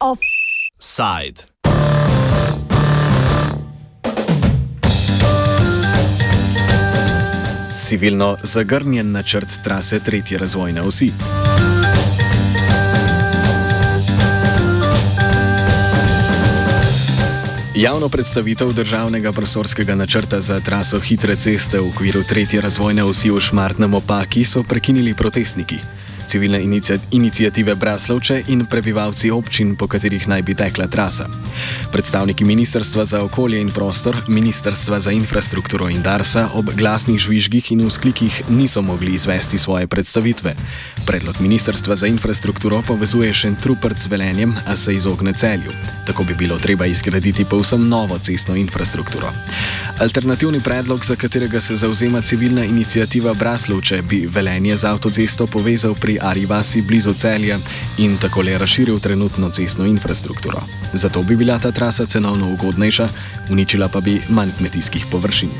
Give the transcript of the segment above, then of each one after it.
Offside. Civilno zagrnjen načrt trase tretje razvojne osi. Javno predstavitev državnega prostorskega načrta za traso hitre ceste v okviru tretje razvojne osi v Šmartnem opaki so prekinili protestniki civilne inicijative Braslovče in prebivalci občin, po katerih naj bi tekla trasa. Predstavniki Ministrstva za okolje in prostor, Ministrstva za infrastrukturo in Darsa ob glasnih žvižgih in vzklikih niso mogli izvesti svoje predstavitve. Predlog Ministrstva za infrastrukturo povezuje še trupert z velenjem, a se izogne celju. Tako bi bilo treba izgraditi povsem novo cestno infrastrukturo. Alternativni predlog, za katerega se zauzema civilna inicijativa Braslovče, bi velenje z avtocesto povezal pri Arivasi blizu celja in tako le razširil trenutno cestno infrastrukturo. Zato bi bila ta trasa cenovno ugodnejša, uničila pa bi manj kmetijskih površin.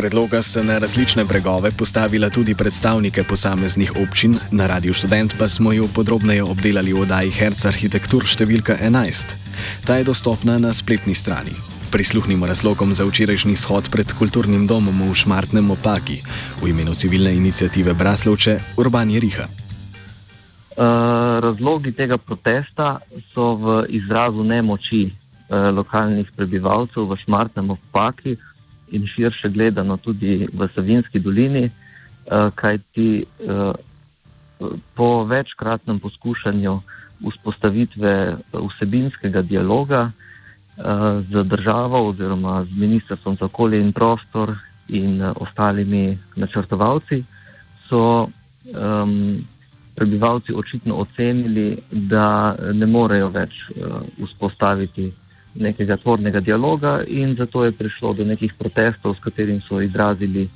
Predloga ste na različne bregove postavila tudi predstavnike posameznih občin, na Radio Student pa smo jo podrobneje obdelali v oddaji Herc Arhitektur številka 11. Ta je dostopna na spletni strani. Prisluhnimo razlogom za včerajšnji shod pred kulturnim domom v Šmartnem opaki v imenu civilne inicijative Braslovče Urbani Riha. Uh, razlogi tega protesta so v izrazu nemoči uh, lokalnih prebivalcev v Šmartnem opaki in širše gledano tudi v Savinski dolini, eh, kajti eh, po večkratnem poskušanju vzpostavitve vsebinskega dialoga eh, z državo oziroma z Ministrstvom za okolje in prostor in ostalimi načrtovalci, so um, prebivalci očitno ocenili, da ne morejo več uh, vzpostaviti nekega tvornega dialoga in zato je prišlo do nekih protestov, s katerimi so izrazili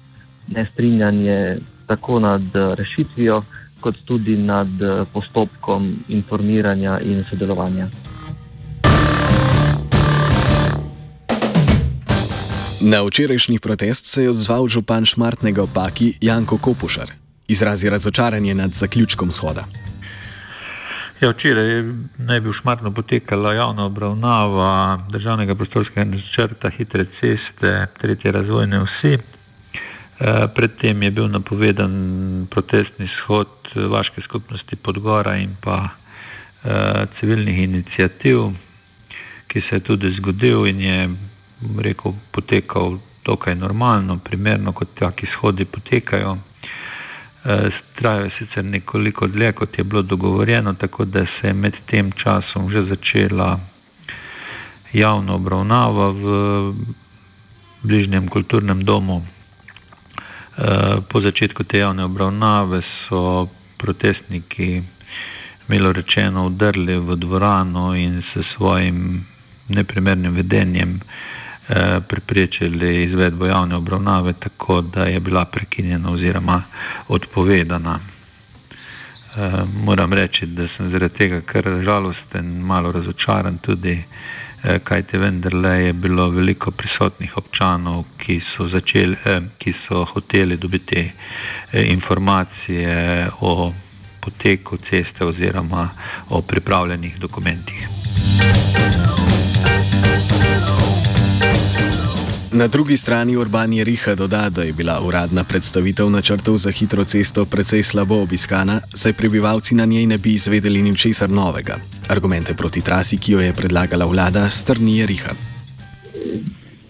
nestrinjanje tako nad rešitvijo, kot tudi nad postopkom informiranja in sodelovanja. Na včerajšnji protest se je odzval župan Šmartnega opaki Janko Kopušar. Izrazi razočaranje nad zaključkom shoda. Ja, včeraj naj bi v Šmartno potekala javna obravnava državnega prostorskega načrta hitre ceste, tretje razvojne vsi. E, predtem je bil napovedan protestni shod Vaške skupnosti Podgora in pa e, civilnih inicijativ, ki se je tudi zgodil in je rekel, potekal dokaj normalno, primerno kot taki shodi potekajo. Eh, trajajo sicer nekoliko dlje, kot je bilo dogovorjeno, tako da se je med tem časom že začela javna obravnava v bližnjem kulturnem domu. Eh, po začetku te javne obravnave so protestniki, milo rečeno, udrli v dvorano in s svojim neprimernim vedenjem Eh, preprečili izvedbo javne obravnave, tako da je bila prekinjena oziroma odpovedana. Eh, moram reči, da sem zaradi tega kar žalosten, malo razočaran tudi, eh, kajte vendarle je bilo veliko prisotnih občanov, ki so, začeli, ki so hoteli dobiti informacije o poteku ceste oziroma o pripravljenih dokumentih. Na drugi strani Urban Jeriha doda, da je bila uradna predstavitev načrtov za hitro cesto precej slabo obiskana, saj prebivalci na njej ne bi izvedeli ničesar novega. Argumente proti trasi, ki jo je predlagala vlada, strni Jeriha.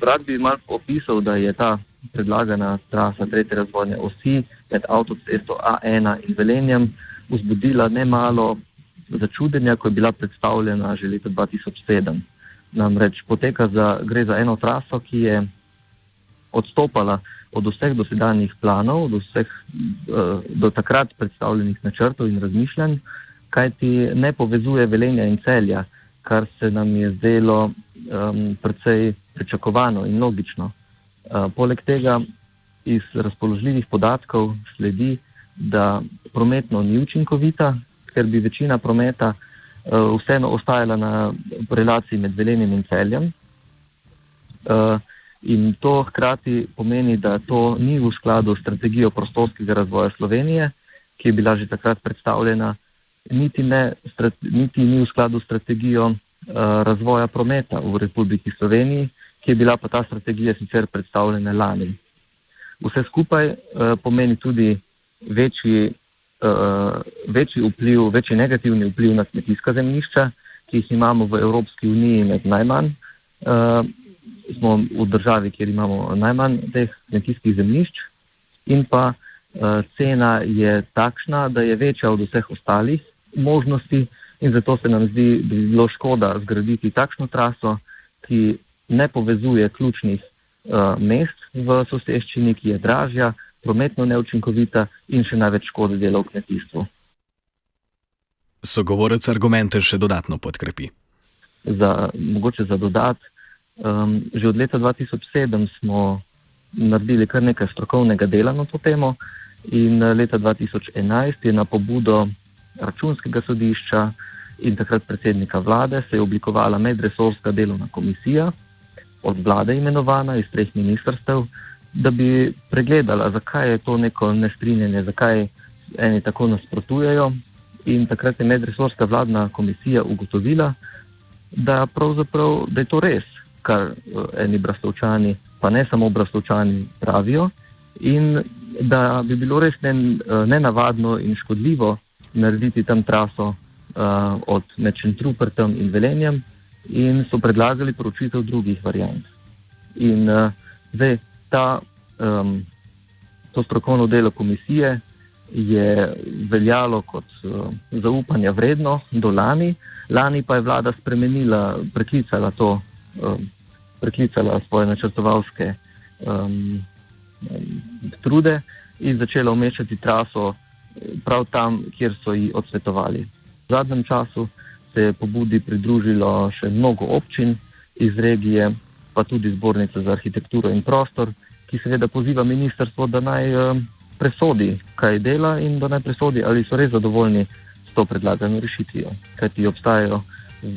Rad bi malo opisal, da je ta predlagana trasa tretje razvojne osi med avtocesto A1 in Velenjem vzbudila nemalo začudenja, ko je bila predstavljena že leta 2007. Namreč poteka za, gre za eno traso, ki je odstopala od vseh dosedanjih planov, do vseh uh, do takrat predstavljenih načrtov in razmišljanj, kajti ne povezuje velenja in celja, kar se nam je zdelo um, precej pričakovano in logično. Uh, poleg tega iz razpoložljivih podatkov sledi, da prometno ni učinkovita, ker bi večina prometa uh, vseeno ostajala na relaciji med Velenjem in Celjem. Uh, in to hkrati pomeni, da to ni v skladu s strategijo prostorskega razvoja Slovenije, ki je bila že takrat predstavljena, niti, ne, niti ni v skladu s strategijo uh, razvoja prometa v Republiki Sloveniji, ki je bila pa ta strategija sicer predstavljena lani. Vse skupaj pomeni tudi večji, večji vpliv, večji negativni vpliv na kmetijska zemljišča, ki jih imamo v Evropski uniji med najmanj. Uh, smo v državi, kjer imamo najmanj teh kmetijskih zemljišč, in pa uh, cena je takšna, da je večja od vseh ostalih možnosti, in zato se nam zdi, da bi bilo škoda zgraditi takšno traso, ki ne povezuje ključnih uh, mest v soseščini, ki je dražja, prometno neučinkovita in še največ škode dela v kmetijstvu. Sogovorec argumente še dodatno podkrepi. Za, mogoče za dodat, um, že od leta 2007 smo naredili kar nekaj strokovnega dela na to temo in eh, leta 2011 je na pobudo računskega sodišča in takrat predsednika vlade se je oblikovala medresorska delovna komisija od vlade imenovana iz treh ministrstev, da bi pregledala, zakaj je to neko nestrinjanje, zakaj eni tako nasprotujejo. In takrat je medresorska vladna komisija ugotovila, da, da je to res, kar eh, eni brastovčani, pa ne samo brastovčani, pravijo, in da bi bilo res eh, nenavadno in škodljivo narediti tam traso uh, od Mečentruprtem in Velenjem, in so predlagali poročitev drugih variant. In uh, zdaj ta, um, to strokovno delo komisije je veljalo kot uh, zaupanja vredno do lani. Lani pa je vlada spremenila, preklicala to, um, preklicala svoje načrtovalske um, trude in začela umeščati traso prav tam, kjer so ji odsvetovali. V zadnjem času se je pobudi pridružilo še mnogo občin iz regije, pa tudi zbornica za arhitekturo in prostor, ki seveda poziva ministrstvo, da naj eh, presodi, kaj dela in da naj presodi, ali so res zadovoljni s to predlagano rešitvijo. Ker ti obstajajo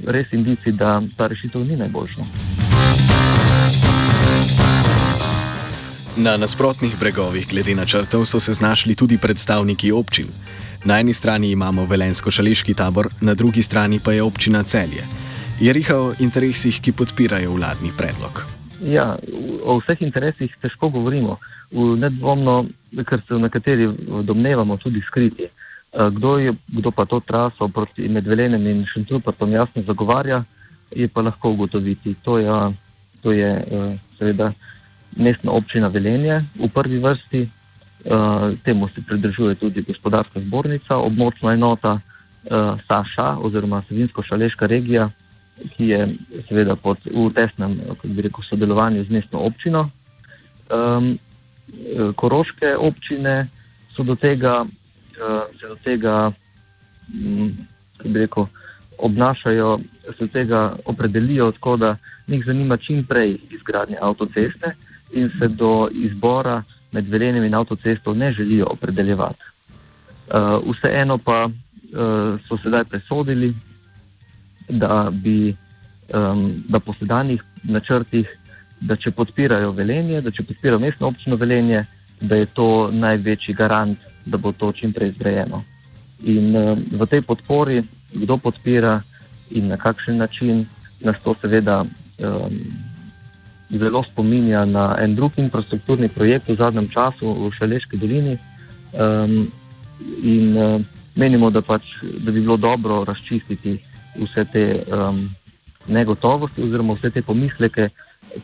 res indici, da ta rešitev ni najboljša. Na nasprotnih bregovih glede načrtov so se znašli tudi predstavniki občin. Na eni strani imamo Velensko-Šališki tabor, na drugi strani pa je občina Celje. Je riha o interesih, ki podpirajo vladni predlog. Ja, o vseh interesih težko govorimo. Nedvomno, ker se nekateri domnevamo tudi skriti. Kdo, je, kdo pa to traso proti Medvelenem in Šentrupertom jasno zagovarja, je pa lahko ugotoviti. To je, to je seveda mestna občina Velenje v prvi vrsti, temu se pridržuje tudi gospodarska zbornica, območna enota Saša oziroma Savinsko-Šaleška regija ki je seveda pod, v tesnem rekel, sodelovanju z mestno občino. Um, koroške občine so do tega, uh, se do tega um, rekel, obnašajo, se do tega opredelijo, tako da njih zanima čim prej izgradnja avtoceste in se do izbora med velenjem in avtocesto ne želijo opredeljevati. Uh, vseeno pa uh, so sedaj presodili, da bi um, da po sedanjih načrtih, da če podpirajo velenje, da če podpirajo mestno občino velenje, da je to največji garant, da bo to čim prej zgrajeno. In um, v tej podpori, kdo podpira in na kakšen način, nas to seveda um, zelo spominja na en drug infrastrukturni projekt v zadnjem času v Šaleški dolini. Um, in um, menimo, da, pač, da bi bilo dobro razčistiti vse te um, negotovosti oziroma vse te pomisleke,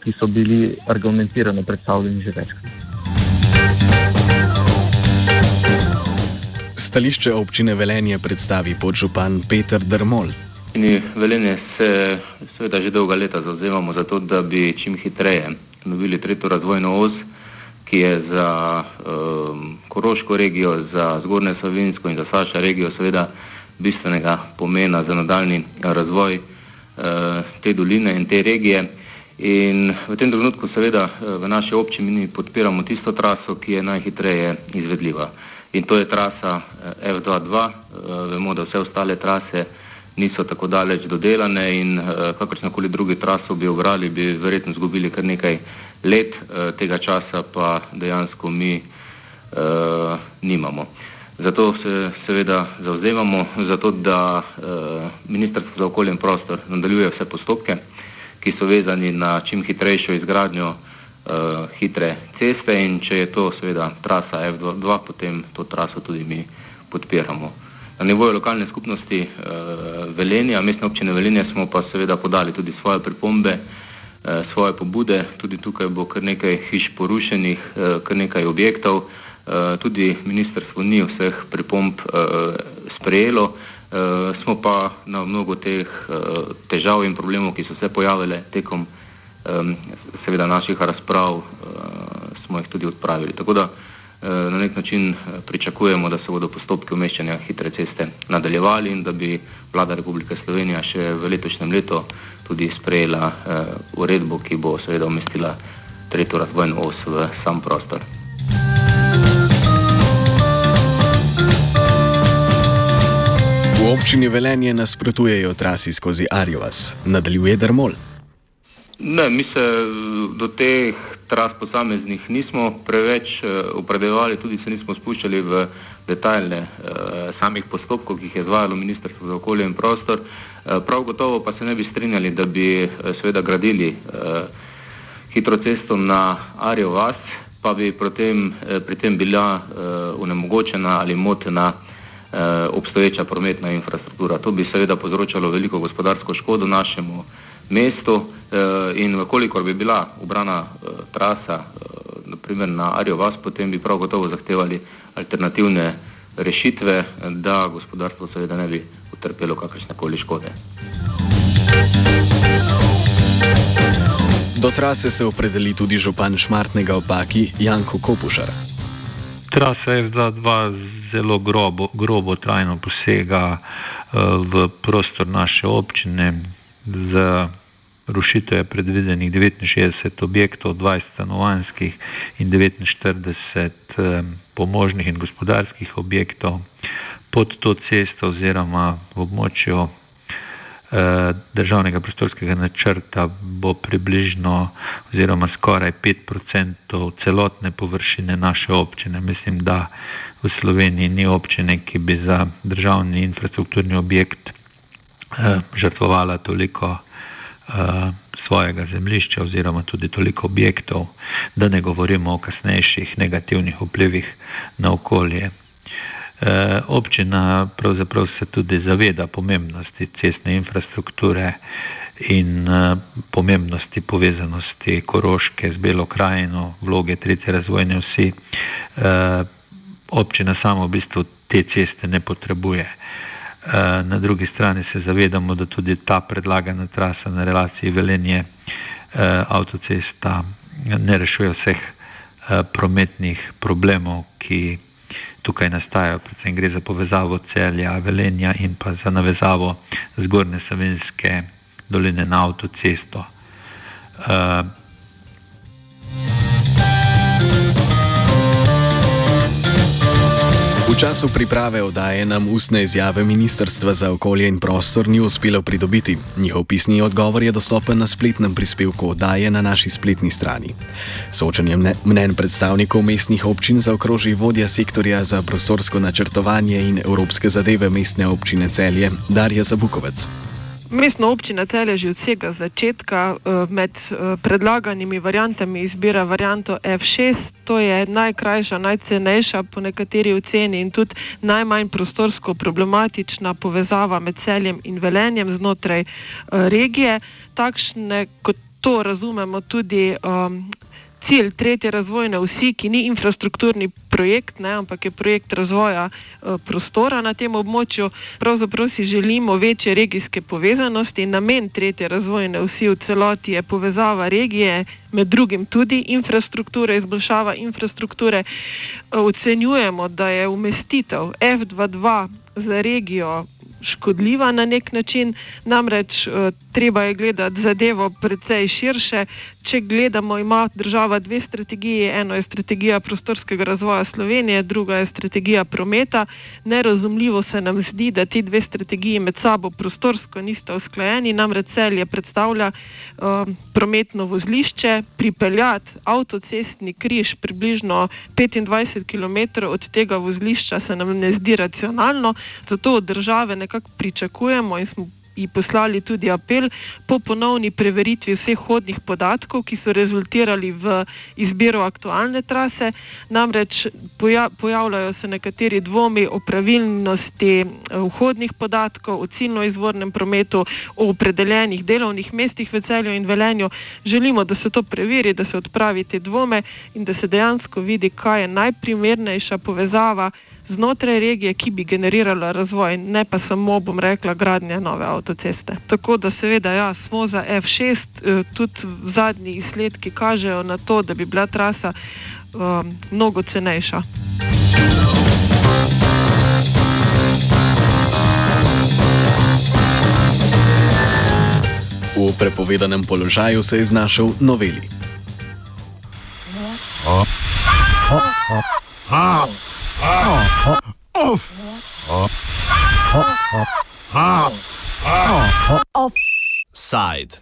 ki so bili argumentirano predstavljeni že večkrat. Stališče občine Velenje predstavi podžupan Peter Drmol. Mi Velenje se seveda že dolga leta zauzemamo za to, da bi čim hitreje dobili tretjo razvojno os, ki je za um, Koroško regijo, za Zgornje Savinsko in za Saša regijo seveda bistvenega pomena za nadaljni razvoj uh, te doline in te regije. In v tem trenutku seveda uh, v naši občini podpiramo tisto traso, ki je najhitreje izvedljiva. in to je trasa F22. Vemo, da vse ostale trase niso tako daleč dodelane in kakršnakoli drugi traso bi obrali, bi verjetno izgubili kar nekaj let, tega časa pa dejansko mi nimamo. Zato se seveda zauzemamo, zato da uh, Ministrstvo za okolje in prostor nadaljuje vse postopke, ki so vezani na čim hitrejšo izgradnjo uh, hitre ceste in če je to seveda trasa F2, potem to traso tudi mi podpiramo. Na nivoju lokalne skupnosti uh, Velenja, mestne občine Velenja smo pa seveda podali tudi svoje pripombe, uh, svoje pobude, tudi tukaj bo kar nekaj hiš porušenih, uh, kar nekaj objektov. Eh, tudi ministrstvo ni vseh pripomb uh, sprejelo, uh, smo pa na mnogo teh težav in problemov, ki so se pojavile tekom seveda naših razprav, smo jih tudi odpravili. Tako da na nek način pričakujemo, da se bodo postopki umeščanja hitre ceste nadaljevali in da bi vlada Republike Slovenije še v letošnjem letu tudi sprejela uredbo, ki bo seveda umestila tretjo razvojno os v sam prostor. Občini Velenje nasprotujejo trasi skozi Arjovas, nadaljuje Dermol. Ne, mi se do teh tras posameznih nismo preveč upredevali, tudi se nismo spuščali v detaljne eh, samih postopkov, ki jih je izvajalo Ministrstvo za okolje in prostor. Eh, prav gotovo pa se ne bi strinjali, da bi seveda gradili eh, hitro cesto na Arjovas, pa bi pri tem, pri tem bila eh, onemogočena ali motena eh, obstoječa prometna infrastruktura. To bi seveda povzročalo veliko gospodarsko škodo našemu mestu eh, in vkolikor bi bila obrana eh, trasa eh, naprimer na Arjo Vas, potem bi prav gotovo zahtevali alternativne rešitve, da gospodarstvo seveda ne bi utrpelo kakršne koli škode. Do trase se opredeli tudi župan Šmartnega opaki Janko Kopušar. Trasa F2 zelo grobo, grobo trajno posega uh, v prostor naše občine. Za rušitev je predvidenih 69 objektov, 20 stanovanjskih in 49 um, pomožnih in gospodarskih objektov. Pod to cesto oziroma v območju Eh, državnega prostorskega načrta bo približno oziroma skoraj 5% celotne površine naše občine. Mislim, da v Sloveniji ni občine, ki bi za državni infrastrukturni objekt eh, žrtvovala toliko eh, svojega zemljišča oziroma tudi toliko objektov, da ne govorimo o kasnejših negativnih vplivih na okolje. Eh, občina pravzaprav se tudi zaveda pomembnosti cestne infrastrukture in eh, pomembnosti povezanosti Koroške z Belo krajino, vloge tretje razvojne vsi. Eh, občina samo v bistvu te ceste ne potrebuje. Na drugi strani se zavedamo, da tudi ta predlagana trasa na relaciji Velenje avtocesta ne rešuje vseh prometnih problemov, ki tukaj nastajajo, predvsem gre za povezavo celja, velenja in pa za navezavo zgornje Savinske doline na avtocesto. Uh, V času priprave oddaje nam ustne izjave Ministrstva za okolje in prostor ni uspelo pridobiti. Njihov pisni odgovor je dostopen na spletnem prispevku oddaje na naši spletni strani. Soočanjem mnen predstavnikov mestnih občin zaokroži vodja sektorja za prostorsko načrtovanje in evropske zadeve mestne občine Celje Darja Zabukovec. Mestna občina Celje že od vsega začetka eh, med eh, predlaganimi variantami izbira varianto F6, to je najkrajša, najcenejša po nekateri oceni in tudi najmanj prostorsko problematična povezava med celjem in velenjem znotraj uh, regije. Takšne, kot to razumemo, tudi um, cilj tretje razvojne vsi, ki ni infrastrukturni projekt, ne, ampak je projekt razvoja e, prostora na tem območju, pravzaprav si želimo večje regijske povezanosti. Namen tretje razvojne vsi v celoti je povezava regije, med drugim tudi infrastrukture, izboljšava infrastrukture. E, ocenjujemo, da je umestitev F22 za regijo škodljiva na nek način, namreč uh, treba je gledati zadevo precej širše. če gledamo, ima država dve strategiji. Eno je strategija prostorskega razvoja Slovenije, druga je strategija prometa. Nerazumljivo se nam zdi, da ti dve strategiji med sabo prostorsko nista usklajeni. Namreč celje predstavlja um, prometno vozlišče, pripeljati avtocestni križ približno 25 km od tega vozlišča se nam ne zdi racionalno, zato od države nekako pričakujemo in smo ji poslali tudi apel po ponovni preveritvi vseh hodnih podatkov, ki so rezultirali v izbiro aktualne trase. Namreč poja pojavljajo se nekateri dvomi o pravilnosti eh, vhodnih podatkov, o ciljno izvornem prometu, o opredeljenih delovnih mestih v celju in velenju. Želimo, da se to preveri, da se odpravi te dvome in da se dejansko vidi, kaj je najprimernejša povezava znotraj regije, ki bi generirala razvoj, ne pa samo, bom rekla, gradnja nove avtoceste. Tako da seveda ja, smo za F6, eh, tudi zadnji izsledki kažejo na to, da bi bila trasa um, mnogo cenejša. V prepovedanem položaju se je znašel noveli. Oh. Oh. Oh. Off. Off. Off. Off. Side.